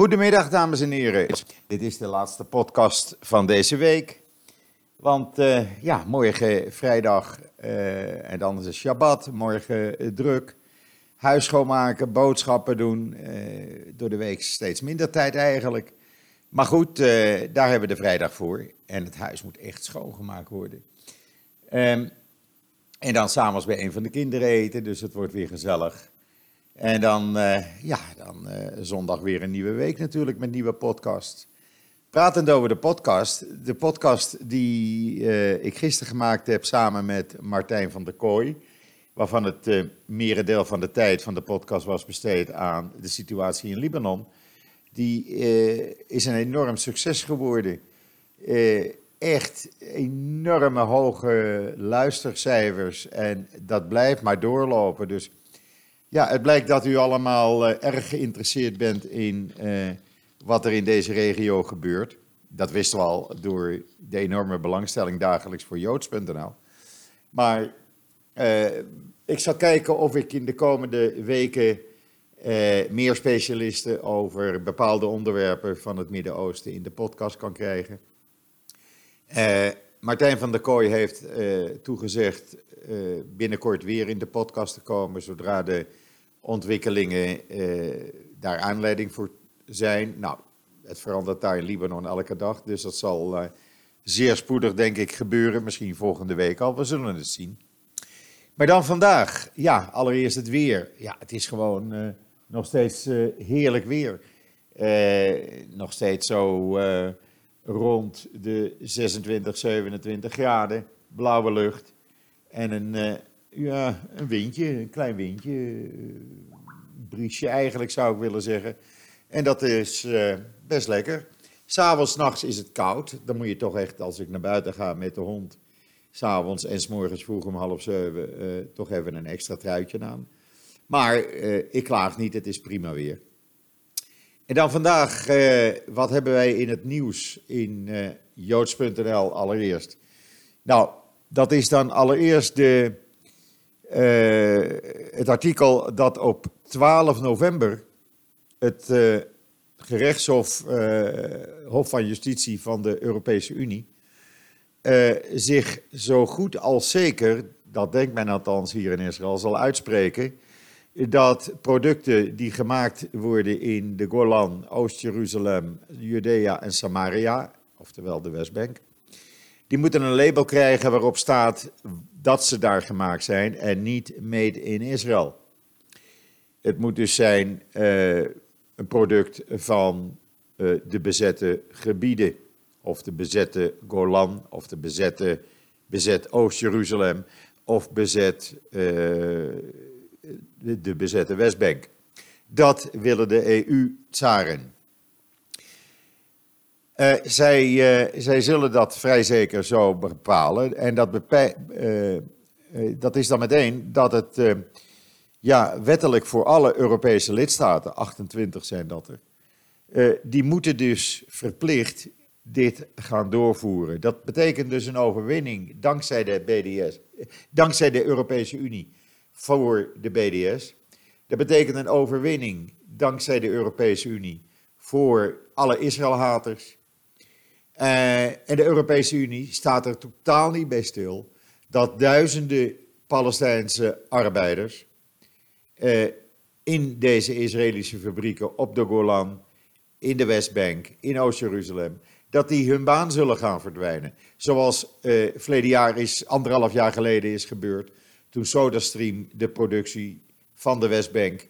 Goedemiddag, dames en heren. Dit is de laatste podcast van deze week. Want uh, ja, morgen vrijdag uh, en dan is het Shabbat. Morgen uh, druk. Huis schoonmaken, boodschappen doen. door de week steeds minder tijd eigenlijk. Maar goed, daar hebben we de vrijdag voor. En het huis moet echt schoongemaakt worden. Um, en dan s'avonds bij een van de kinderen eten, dus het wordt weer gezellig. En dan, uh, ja, dan uh, zondag weer een nieuwe week natuurlijk met nieuwe podcast. Pratend over de podcast. De podcast die uh, ik gisteren gemaakt heb samen met Martijn van der Kooi. Waarvan het merendeel van de tijd van de podcast was besteed aan de situatie in Libanon. Die is een enorm succes geworden echt enorme hoge luistercijfers. En dat blijft maar doorlopen. Dus ja, het blijkt dat u allemaal uh, erg geïnteresseerd bent in uh, wat er in deze regio gebeurt. Dat wisten we al door de enorme belangstelling dagelijks voor joods.nl. Maar uh, ik zal kijken of ik in de komende weken meer specialisten over bepaalde onderwerpen van het Midden-Oosten in de podcast kan krijgen. Martijn van der Kooi heeft toegezegd binnenkort weer in de podcast te komen, zodra de ontwikkelingen daar aanleiding voor zijn. Nou, het verandert daar in Libanon elke dag, dus dat zal zeer spoedig, denk ik, gebeuren. Misschien volgende week al, we zullen het zien. Maar dan vandaag, ja, allereerst het weer. Ja, het is gewoon nog steeds heerlijk weer. nog steeds zo rond de 26, 27 graden, blauwe lucht en een, ja, een windje, een klein windje, een briesje eigenlijk zou ik willen zeggen. En dat is uh, best lekker. S'avonds, nachts is het koud. Dan moet je toch echt, als ik naar buiten ga met de hond, s'avonds en morgens vroeg om half zeven, uh, toch even een extra truitje aan. Maar ik klaag niet, het is prima weer. En dan vandaag, eh, wat hebben wij in het nieuws in eh, joods.nl allereerst? Nou, dat is dan allereerst de, het artikel dat op 12 november het uh, gerechtshof, Hof van Justitie van de Europese Unie, zich zo goed als zeker, dat denkt men althans hier in Israël, zal uitspreken dat producten die gemaakt worden in de Golan, Oost-Jeruzalem, Judea en Samaria, oftewel de Westbank, die moeten een label krijgen waarop staat dat ze daar gemaakt zijn en niet made in Israël. Het moet dus zijn uh, een product van uh, de bezette gebieden, of de bezette Golan, of de bezette, bezet Oost-Jeruzalem, of bezet de, de bezette Westbank. Dat willen de EU-tsaren. Uh, zij, uh, zij zullen dat vrij zeker zo bepalen. En dat, uh, dat is dan meteen dat het ja, wettelijk voor alle Europese lidstaten, 28 zijn dat er, die moeten dus verplicht dit gaan doorvoeren. Dat betekent dus een overwinning dankzij de BDS, dankzij de Europese Unie voor de BDS. Dat betekent een overwinning dankzij de Europese Unie voor alle Israëlhaters. Uh, en de Europese Unie staat er totaal niet bij stil dat duizenden Palestijnse arbeiders uh, in deze Israëlische fabrieken op de Golan, in de Westbank, in Oost-Jeruzalem, dat die hun baan zullen gaan verdwijnen. Zoals uh, verleden jaar is, anderhalf jaar geleden is gebeurd toen SodaStream de productie van de Westbank,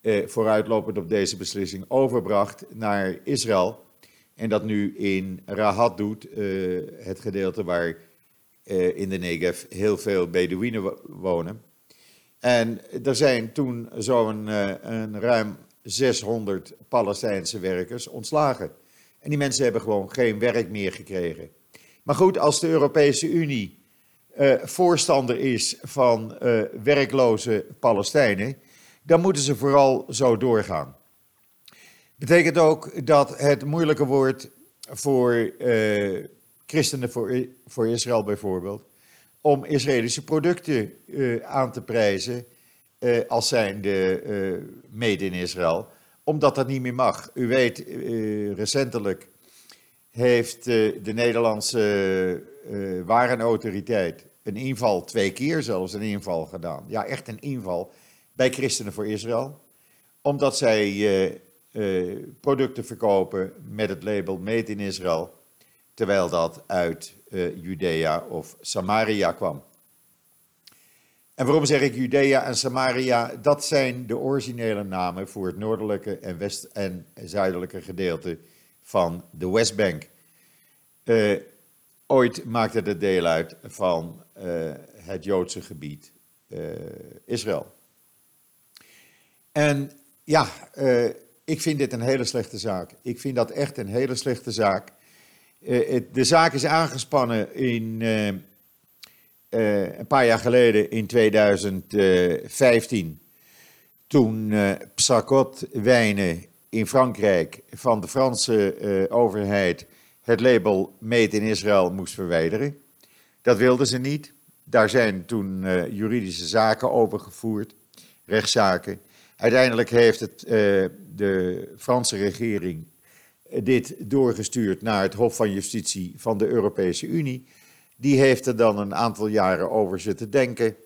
eh, vooruitlopend op deze beslissing, overbracht naar Israël. En dat nu in Rahat doet, eh, het gedeelte waar eh, in de Negev heel veel Bedouinen wonen. En er zijn toen zo'n een ruim 600 Palestijnse werkers ontslagen. En die mensen hebben gewoon geen werk meer gekregen. Maar goed, als de Europese Unie voorstander is van werkloze Palestijnen, dan moeten ze vooral zo doorgaan. Betekent ook dat het moeilijker wordt voor uh, christenen voor, voor Israël bijvoorbeeld, om Israëlische producten aan te prijzen als zijnde made in Israël, omdat dat niet meer mag. U weet, recentelijk heeft de Nederlandse warenautoriteit een inval, twee keer zelfs een inval gedaan. Ja, echt een inval bij Christenen voor Israël. Omdat zij producten verkopen met het label Made in Israël terwijl dat uit uh, Judea of Samaria kwam. En waarom zeg ik Judea en Samaria? Dat zijn de originele namen voor het noordelijke en, west- en zuidelijke gedeelte van de Westbank. Uh, ooit maakte het deel uit van het Joodse gebied Israël. En ja, ik vind dit een hele slechte zaak. Ik vind dat echt een hele slechte zaak. Eh, de zaak is aangespannen in, eh, eh, een paar jaar geleden, in 2015. Toen Psakot wijnen in Frankrijk van de Franse overheid het label Made in Israël moest verwijderen. Dat wilden ze niet. Daar zijn toen juridische zaken over gevoerd, rechtszaken. Uiteindelijk heeft het, de Franse regering dit doorgestuurd naar het Hof van Justitie van de Europese Unie. Die heeft er dan een aantal jaren over zitten denken.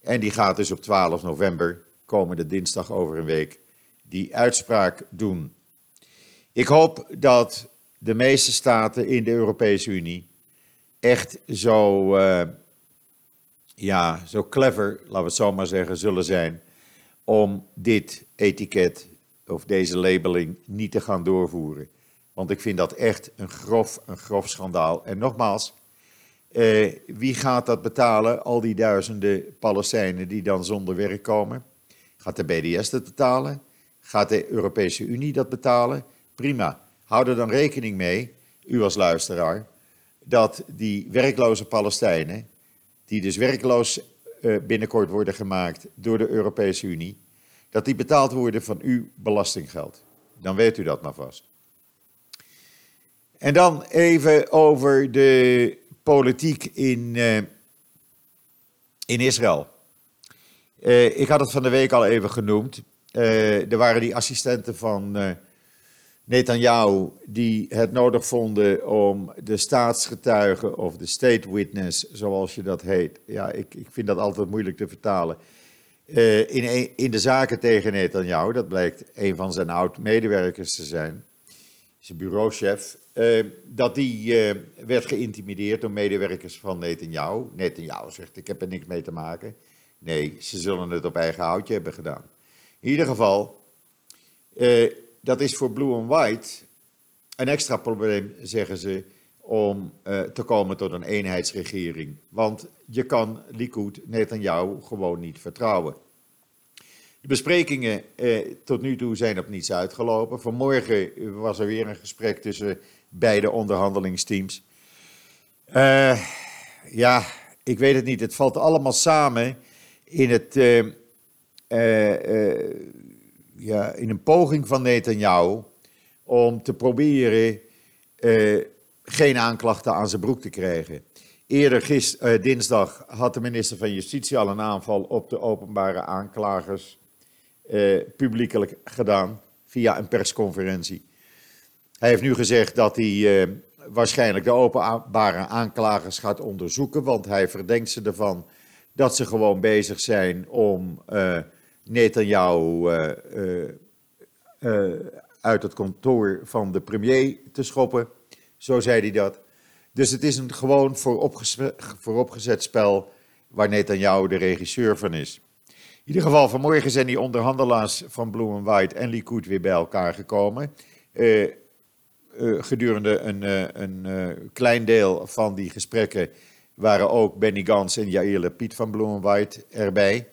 En die gaat dus op 12 november, komende dinsdag over een week, die uitspraak doen. Ik hoop dat de meeste staten in de Europese Unie echt zo, uh, ja, zo clever, laten we het zo maar zeggen, zullen zijn om dit etiket of deze labeling niet te gaan doorvoeren. Want ik vind dat echt een grof, een grof schandaal. En nogmaals, eh, wie gaat dat betalen? Al die duizenden Palestijnen die dan zonder werk komen. Gaat de BDS dat betalen? Gaat de Europese Unie dat betalen? Prima. Houd er dan rekening mee, u als luisteraar, dat die werkloze Palestijnen, die dus werkloos binnenkort worden gemaakt door de Europese Unie, dat die betaald worden van uw belastinggeld. Dan weet u dat maar vast. En dan even over de politiek in, uh, in Israël. Uh, ik had het van de week al even genoemd. Er waren die assistenten van Netanyahu die het nodig vonden om de staatsgetuige of de state witness, zoals je dat heet. Ja, ik, ik vind dat altijd moeilijk te vertalen. in, in de zaken tegen Netanyahu, dat blijkt een van zijn oud-medewerkers te zijn, zijn bureauchef, uh, dat die uh, werd geïntimideerd door medewerkers van Netanyahu. Netanyahu zegt, ik heb er niks mee te maken. Nee, ze zullen het op eigen houtje hebben gedaan. In ieder geval, dat is voor Blue and White een extra probleem, zeggen ze, om te komen tot een eenheidsregering. Want je kan Likud, Netanyahu, gewoon niet vertrouwen. De besprekingen eh, tot nu toe zijn op niets uitgelopen. Vanmorgen was er weer een gesprek tussen beide onderhandelingsteams. Uh, ja, ik weet het niet. Het valt allemaal samen in, het, uh, ja, in een poging van Netanyahu om te proberen geen aanklachten aan zijn broek te krijgen. Eerder gister, dinsdag had de minister van Justitie al een aanval op de openbare aanklagers publiekelijk gedaan via een persconferentie. Hij heeft nu gezegd dat hij waarschijnlijk de openbare aanklagers gaat onderzoeken, want hij verdenkt ze ervan dat ze gewoon bezig zijn om Netanyahu uh, uit het kantoor van de premier te schoppen. Zo zei hij dat. Dus het is een gewoon vooropgezet spel waar Netanyahu de regisseur van is. In ieder geval, vanmorgen zijn die onderhandelaars van Blue and White en Likud weer bij elkaar gekomen. Gedurende een, een klein deel van die gesprekken waren ook Benny Gans en Jair Lapid van Bloem White erbij.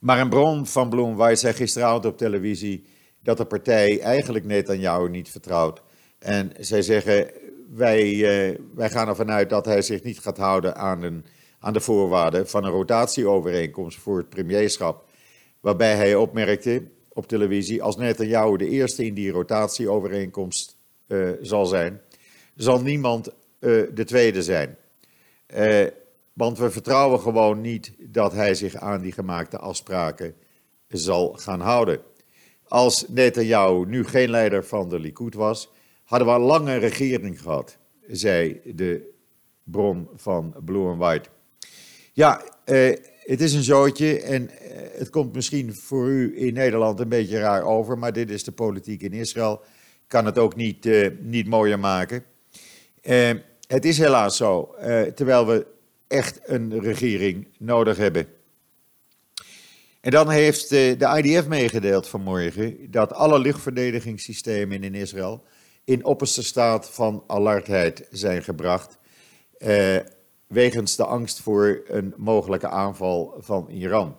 Maar een bron van Bloem White zei gisteravond op televisie dat de partij eigenlijk Netanyahu niet vertrouwt. En zij zeggen, wij, wij gaan ervan uit dat hij zich niet gaat houden aan, een, aan de voorwaarden van een rotatieovereenkomst voor het premierschap. Waarbij hij opmerkte op televisie, als Netanyahu de eerste in die rotatieovereenkomst uh, zal zijn, zal niemand uh, de tweede zijn. Want we vertrouwen gewoon niet dat hij zich aan die gemaakte afspraken zal gaan houden. als Netanyahu nu geen leider van de Likud was, hadden we een lange regering gehad, zei de bron van Blue and White. Ja, eh, het is een zootje en eh, het komt misschien voor u in Nederland een beetje raar over, maar dit is de politiek in Israël. Kan het ook niet, eh, niet mooier maken. Eh, het is helaas zo, eh, terwijl we echt een regering nodig hebben. En dan heeft eh, de IDF meegedeeld vanmorgen dat alle luchtverdedigingssystemen in Israël in opperste staat van alertheid zijn gebracht. Eh, wegens de angst voor een mogelijke aanval van Iran.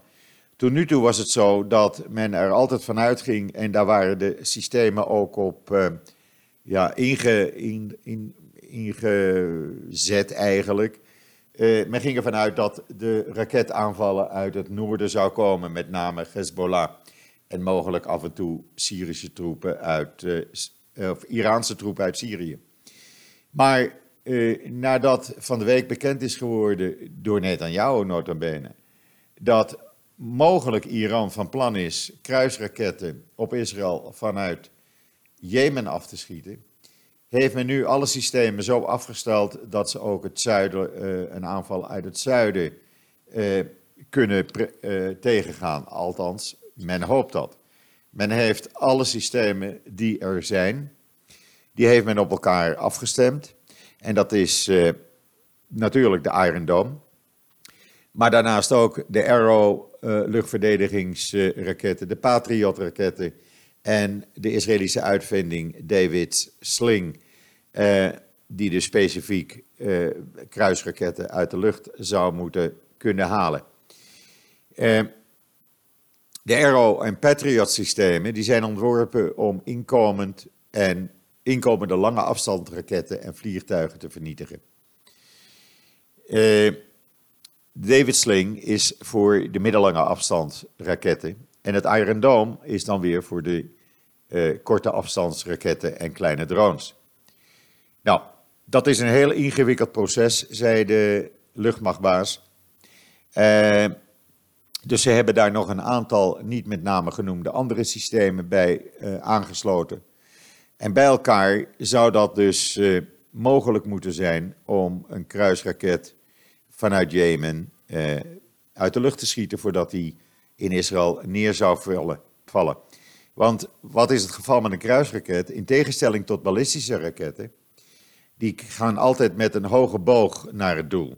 Tot nu toe was het zo dat men er altijd van uitging en daar waren de systemen ook op eh, ja, in, in, ingezet eigenlijk. Uh, men ging ervan uit dat de raketaanvallen uit het noorden zou komen, met name Hezbollah. En mogelijk af en toe Syrische troepen uit, uh, of Iraanse troepen uit Syrië. Maar nadat van de week bekend is geworden door Netanyahu nota bene, dat mogelijk Iran van plan is kruisraketten op Israël vanuit Jemen af te schieten, heeft men nu alle systemen zo afgesteld dat ze ook het zuiden, uh, een aanval uit het zuiden uh, kunnen uh, tegengaan. Althans, men hoopt dat. Men heeft alle systemen die er zijn, die heeft men op elkaar afgestemd. En dat is natuurlijk de Iron Dome. Maar daarnaast ook de Arrow luchtverdedigingsraketten, de Patriot-raketten en de Israëlische uitvinding David Sling, eh, die dus specifiek eh, kruisraketten uit de lucht zou moeten kunnen halen. Eh, de Arrow en Patriot systemen die zijn ontworpen om inkomend en inkomende lange afstandsraketten en vliegtuigen te vernietigen. David Sling is voor de middellange afstandsraketten. En het Iron Dome is dan weer voor de uh, korte afstandsraketten en kleine drones. Nou, dat is een heel ingewikkeld proces, zei de luchtmachtbaas. Uh, dus ze hebben daar nog een aantal niet met name genoemde andere systemen bij uh, aangesloten. En bij elkaar zou dat dus mogelijk moeten zijn om een kruisraket vanuit Jemen uit de lucht te schieten voordat die in Israël neer zou vallen. Want wat is het geval met een kruisraket? In tegenstelling tot ballistische raketten, die gaan altijd met een hoge boog naar het doel.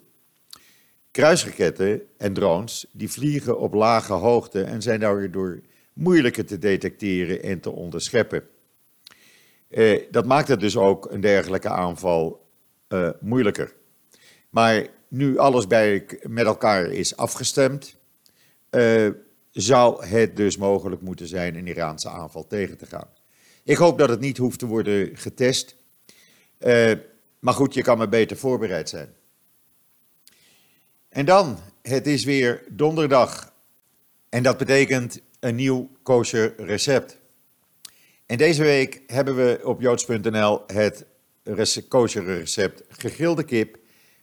Kruisraketten en drones, die vliegen op lage hoogte en zijn daardoor moeilijker te detecteren en te onderscheppen. Eh, dat maakt het dus ook een dergelijke aanval uh, moeilijker. Maar nu alles bij, met elkaar is afgestemd, uh, zou het dus mogelijk moeten zijn een Iraanse aanval tegen te gaan. Ik hoop dat het niet hoeft te worden getest. Uh, maar goed, je kan maar beter voorbereid zijn. En dan, het is weer donderdag. En dat betekent een nieuw kosher recept. En deze week hebben we op joods.nl het kosher recept gegrilde kip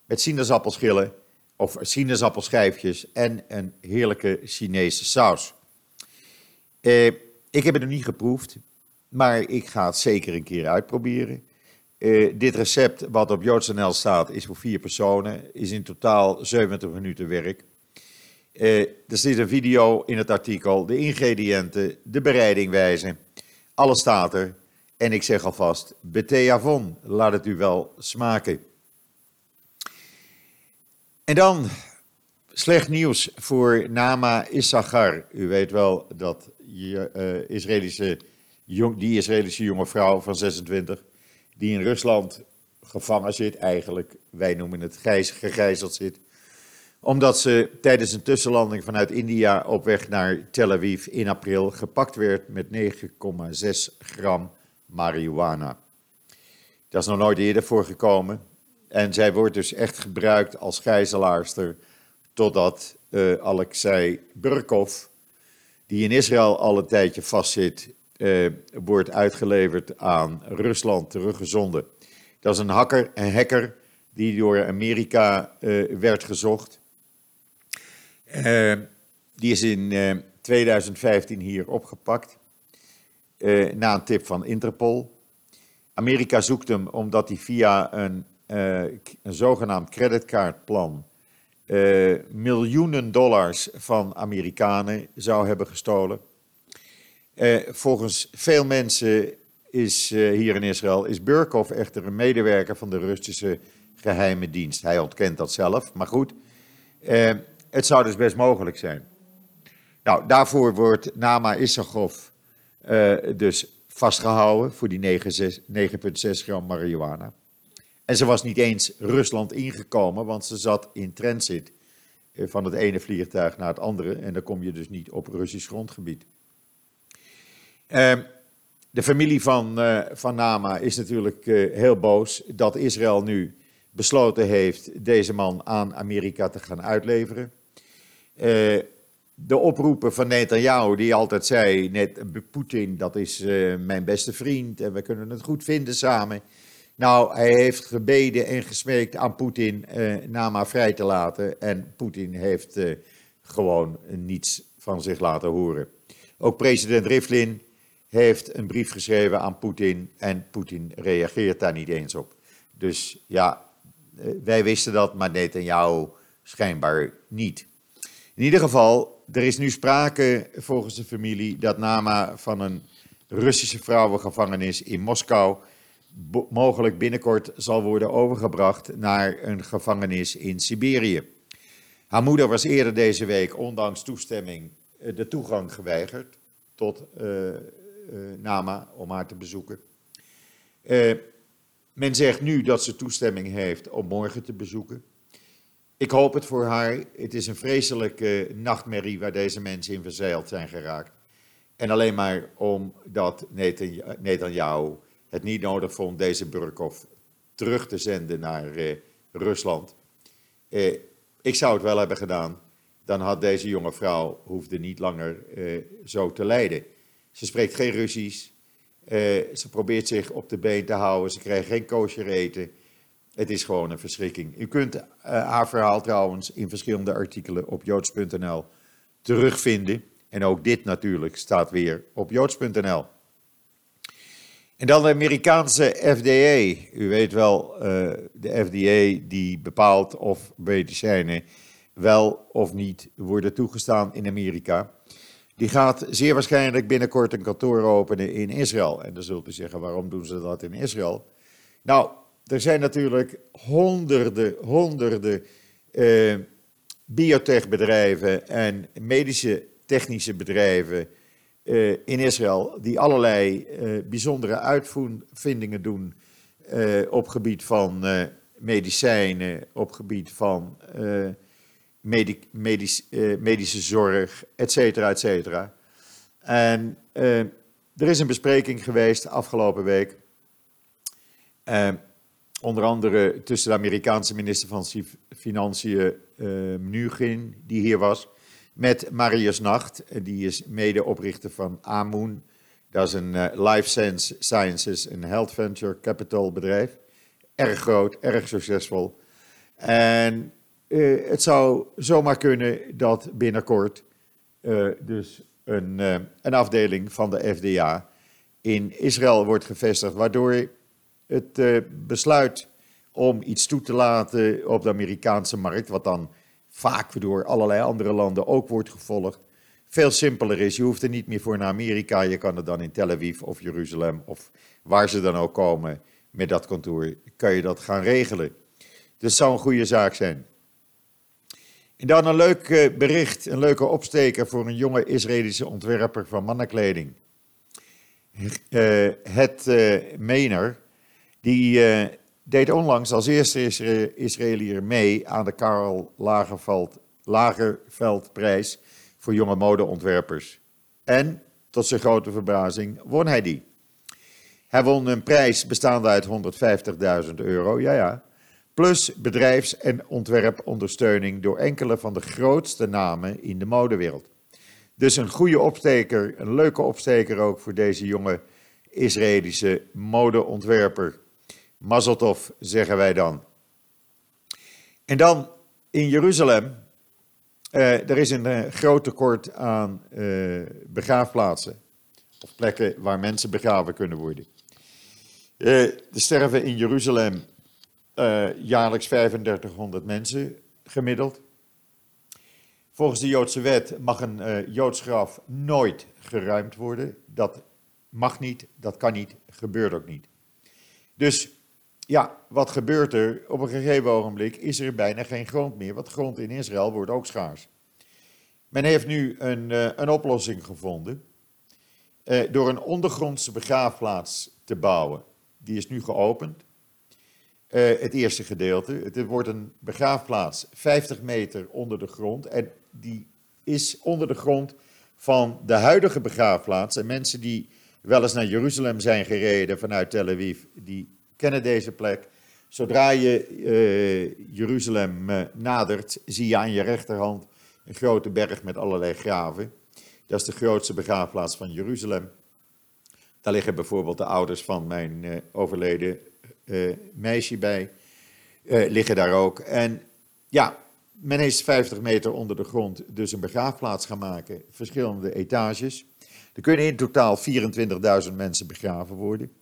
met sinaasappelschillen of sinaasappelschijfjes en een heerlijke Chinese saus. Eh, ik heb het nog niet geproefd, maar ik ga het zeker een keer uitproberen. Uh, dit recept, wat op joods.nl staat, is voor vier personen, is in totaal 70 minuten werk. Uh, er zit een video in het artikel, de ingrediënten, de bereidingwijze, alles staat er. En ik zeg alvast, beteavon, laat het u wel smaken. En dan slecht nieuws voor Nama Issachar. U weet wel dat je, uh, Israëlische, jong, die Israëlische jonge vrouw van 26 die in Rusland gevangen zit, eigenlijk, wij noemen het gijs, gegijzeld zit, omdat ze tijdens een tussenlanding vanuit India op weg naar Tel Aviv in april gepakt werd met 9,6 gram marihuana. Dat is nog nooit eerder voorgekomen. En zij wordt dus echt gebruikt als gijzelaarster totdat uh, Alexei Burkov, die in Israël al een tijdje vastzit, uh, wordt uitgeleverd aan Rusland, teruggezonden. Dat is een hacker, een hacker die door Amerika uh, werd gezocht. Die is in 2015 hier opgepakt. na een tip van Interpol. Amerika zoekt hem omdat hij via een, uh, een zogenaamd creditcardplan uh, miljoenen dollars van Amerikanen zou hebben gestolen. volgens veel mensen is hier in Israël is Burkov echter een medewerker van de Russische geheime dienst. Hij ontkent dat zelf, maar goed. het zou dus best mogelijk zijn. Nou, daarvoor wordt Nama Issachov dus vastgehouden voor die 9,6 gram marihuana. En ze was niet eens Rusland ingekomen, want ze zat in transit eh, van het ene vliegtuig naar het andere. En dan kom je dus niet op Russisch grondgebied. Uh, de familie van, uh, van Nama is natuurlijk uh, heel boos dat Israël nu besloten heeft deze man aan Amerika te gaan uitleveren. De oproepen van Netanyahu, die altijd zei, net Poetin, dat is mijn beste vriend en we kunnen het goed vinden samen. Nou, hij heeft gebeden en gesmeekt aan Poetin uh, Nama vrij te laten en Poetin heeft uh, gewoon niets van zich laten horen. Ook president Rivlin heeft een brief geschreven aan Poetin en Poetin reageert daar niet eens op. Dus ja, wij wisten dat, maar Netanyahu schijnbaar niet. In ieder geval, er is nu sprake volgens de familie dat Nama van een Russische vrouwengevangenis in Moskou mogelijk binnenkort zal worden overgebracht naar een gevangenis in Siberië. Haar moeder was eerder deze week, ondanks toestemming, eh, de toegang geweigerd tot uh, uh, Nama om haar te bezoeken. Men zegt nu dat ze toestemming heeft om morgen te bezoeken. Ik hoop het voor haar. Het is een vreselijke nachtmerrie waar deze mensen in verzeild zijn geraakt. En alleen maar omdat Netanyahu het niet nodig vond deze Burkov terug te zenden naar eh, Rusland. Eh, ik zou het wel hebben gedaan. Dan had deze jonge vrouw hoefde niet langer eh, zo te lijden. Ze spreekt geen Russisch. Ze probeert zich op de been te houden. Ze krijgt geen kosher eten. Het is gewoon een verschrikking. U kunt haar verhaal trouwens in verschillende artikelen op joods.nl terugvinden. En ook dit natuurlijk staat weer op joods.nl. En dan de Amerikaanse FDA. U weet wel, uh, de FDA die bepaalt of medicijnen wel of niet worden toegestaan in Amerika. Die gaat zeer waarschijnlijk binnenkort een kantoor openen in Israël. En dan zult u zeggen, waarom doen ze dat in Israël? Nou, er zijn natuurlijk honderden, honderden uh, biotechbedrijven en medische technische bedrijven uh, in Israël die allerlei uh, bijzondere uitvindingen doen op gebied van medicijnen, op gebied van medische zorg, et cetera, et cetera. En er is een bespreking geweest afgelopen week onder andere tussen de Amerikaanse minister van Financiën Mnuchin, die hier was, met Marius Nacht, eh, die is medeoprichter van Amoon. Dat is een uh, life sciences en health venture capital bedrijf. Erg groot, erg succesvol. En uh, het zou zomaar kunnen dat binnenkort dus een, een afdeling van de FDA in Israël wordt gevestigd, waardoor het besluit om iets toe te laten op de Amerikaanse markt, wat dan vaak door allerlei andere landen ook wordt gevolgd, veel simpeler is. Je hoeft er niet meer voor naar Amerika, je kan het dan in Tel Aviv of Jeruzalem of waar ze dan ook komen met dat kantoor, kan je dat gaan regelen. Dus zou een goede zaak zijn. En dan een leuk uh, bericht, een leuke opsteker voor een jonge Israëlische ontwerper van mannenkleding. Uh, het uh, Mener, die deed onlangs als eerste Isra Israëliër mee aan de Karel Lagerveld, Lagerveldprijs voor jonge modeontwerpers. En, tot zijn grote verbazing, won hij die. Hij won een prijs bestaande uit 150.000 euro, ja ja, plus bedrijfs- en ontwerpondersteuning door enkele van de grootste namen in de modewereld. Dus een goede opsteker, een leuke opsteker ook voor deze jonge Israëlische modeontwerper. Mazeltov, zeggen wij dan. En dan in Jeruzalem. Uh, er is een uh, groot tekort aan uh, begraafplaatsen. of plekken waar mensen begraven kunnen worden. Uh, er sterven in Jeruzalem jaarlijks 3500 mensen gemiddeld. Volgens de Joodse wet mag een Joods graf nooit geruimd worden. Dat mag niet, dat kan niet, gebeurt ook niet. Dus ja, wat gebeurt er? Op een gegeven ogenblik is er bijna geen grond meer, want grond in Israël wordt ook schaars. Men heeft nu een, uh, een oplossing gevonden uh, door een ondergrondse begraafplaats te bouwen. Die is nu geopend. Uh, het eerste gedeelte. Het wordt een begraafplaats 50 meter onder de grond. En die is onder de grond van de huidige begraafplaats. En mensen die wel eens naar Jeruzalem zijn gereden vanuit Tel Aviv, die kennen deze plek. Zodra je uh, Jeruzalem uh, nadert, zie je aan je rechterhand een grote berg met allerlei graven. Dat is de grootste begraafplaats van Jeruzalem. Daar liggen bijvoorbeeld de ouders van mijn uh, overleden meisje bij, liggen daar ook. En ja, men is 50 meter onder de grond dus een begraafplaats gaan maken, verschillende etages. Er kunnen in totaal 24.000 mensen begraven worden.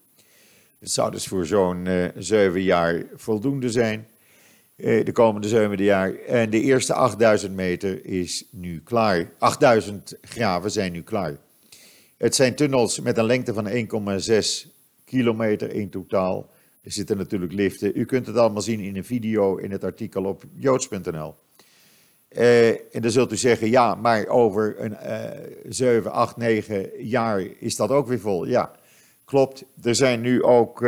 Het zou dus voor zo'n uh, zeven jaar voldoende zijn, uh, de komende zeven jaar. En de eerste 8000 meter is nu klaar. 8000 graven zijn nu klaar. Het zijn tunnels met een lengte van 1,6 kilometer in totaal. Er zitten natuurlijk liften. U kunt het allemaal zien in een video in het artikel op joods.nl. Uh, en dan zult u zeggen, ja, maar over een uh, 7, 8, 9 jaar is dat ook weer vol. Ja, klopt. Er zijn nu ook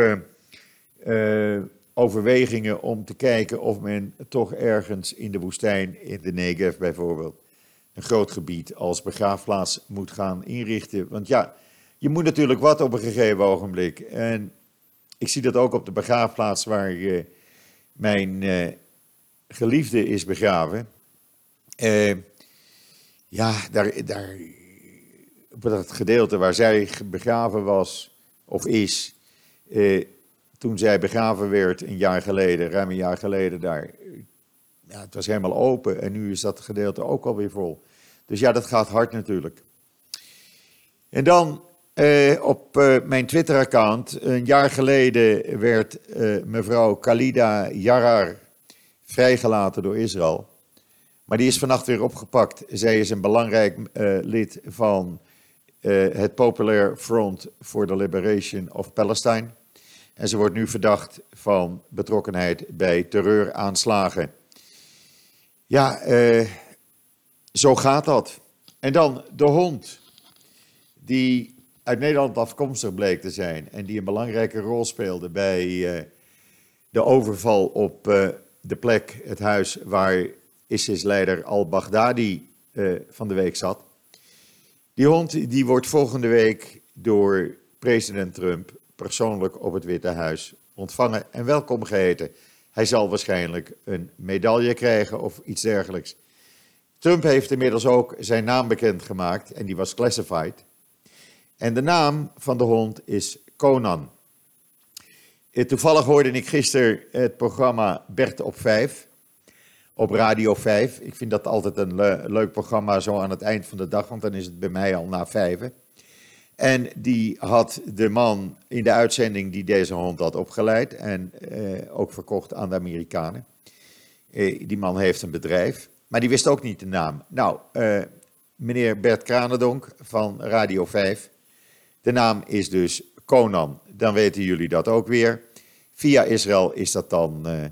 uh, overwegingen om te kijken of men toch ergens in de woestijn, in de Negev bijvoorbeeld, een groot gebied als begraafplaats moet gaan inrichten. Want ja, je moet natuurlijk wat op een gegeven ogenblik. En ik zie dat ook op de begraafplaats waar mijn geliefde is begraven. Ja, daar, daar, op dat gedeelte waar zij begraven was, of is, uh, toen zij begraven werd een jaar geleden, ruim een jaar geleden daar, ja, het was helemaal open en nu is dat gedeelte ook alweer vol. Dus ja, dat gaat hard natuurlijk. En dan uh, op mijn Twitter-account, een jaar geleden werd mevrouw Khalida Yarar vrijgelaten door Israël. Maar die is vannacht weer opgepakt. Zij is een belangrijk uh, lid van uh, het Popular Front for the Liberation of Palestine. En ze wordt nu verdacht van betrokkenheid bij terreuraanslagen. Ja, uh, zo gaat dat. En dan de hond, die uit Nederland afkomstig bleek te zijn en die een belangrijke rol speelde bij de overval op de plek, het huis waar ISIS-leider al-Baghdadi van de week zat. Die hond die wordt volgende week door president Trump persoonlijk op het Witte Huis ontvangen en welkom geheten. Hij zal waarschijnlijk een medaille krijgen of iets dergelijks. Trump heeft inmiddels ook zijn naam bekendgemaakt en die was classified. En de naam van de hond is Conan. Eh, toevallig hoorde ik gisteren het programma Bert op 5 op Radio 5. Ik vind dat altijd een leuk programma zo aan het eind van de dag, want dan is het bij mij al na vijven. En die had de man in de uitzending die deze hond had opgeleid en eh, ook verkocht aan de Amerikanen. Eh, die man heeft een bedrijf, maar die wist ook niet de naam. Nou, eh, meneer Bert Kranendonk van Radio 5. De naam is dus Conan. Dan weten jullie dat ook weer. Via Israël is dat dan eh,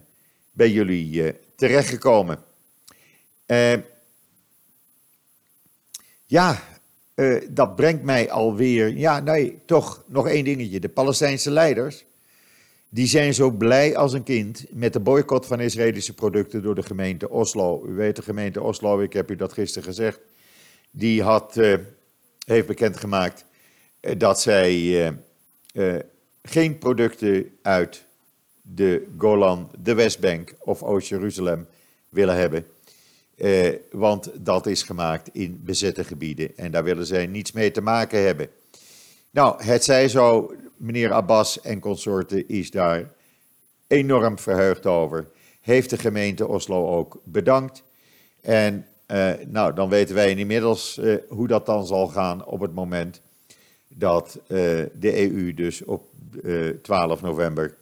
bij jullie eh, terechtgekomen. Uh, ja, uh, dat brengt mij alweer. Ja, nee, toch nog één dingetje. De Palestijnse leiders. Die zijn zo blij als een kind met de boycott van Israëlische producten door de gemeente Oslo. U weet de gemeente Oslo, ik heb u dat gisteren gezegd. Die had, uh, heeft bekendgemaakt dat zij geen producten uit de Golan, de Westbank of Oost-Jeruzalem willen hebben. Eh, want dat is gemaakt in bezette gebieden en daar willen zij niets mee te maken hebben. Nou, het zij zo, meneer Abbas en consorten is daar enorm verheugd over. Heeft de gemeente Oslo ook bedankt. En eh, nou, dan weten wij inmiddels uh, hoe dat dan zal gaan op het moment dat de EU dus op 12 november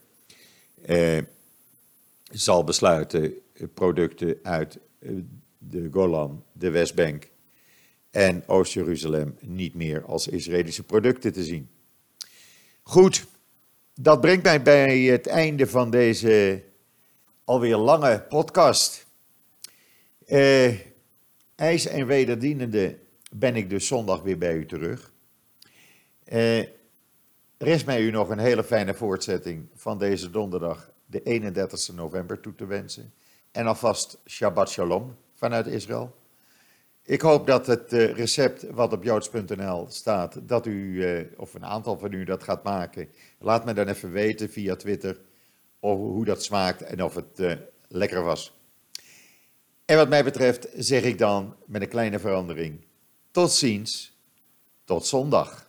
zal besluiten producten uit de Golan, de Westbank en Oost-Jeruzalem niet meer als Israëlische producten te zien. Goed, dat brengt mij bij het einde van deze alweer lange podcast. Uh, ijs en wederdienende ben ik dus zondag weer bij u terug. Uh, rest mij u nog een hele fijne voortzetting van deze donderdag, de 31 november, toe te wensen. En alvast Shabbat Shalom vanuit Israël. Ik hoop dat het eh, recept wat op joods.nl staat, dat u, eh, of een aantal van u dat gaat maken. Laat me dan even weten via Twitter of hoe dat smaakt en of het uh, lekker was. En wat mij betreft zeg ik dan met een kleine verandering: tot ziens, tot zondag.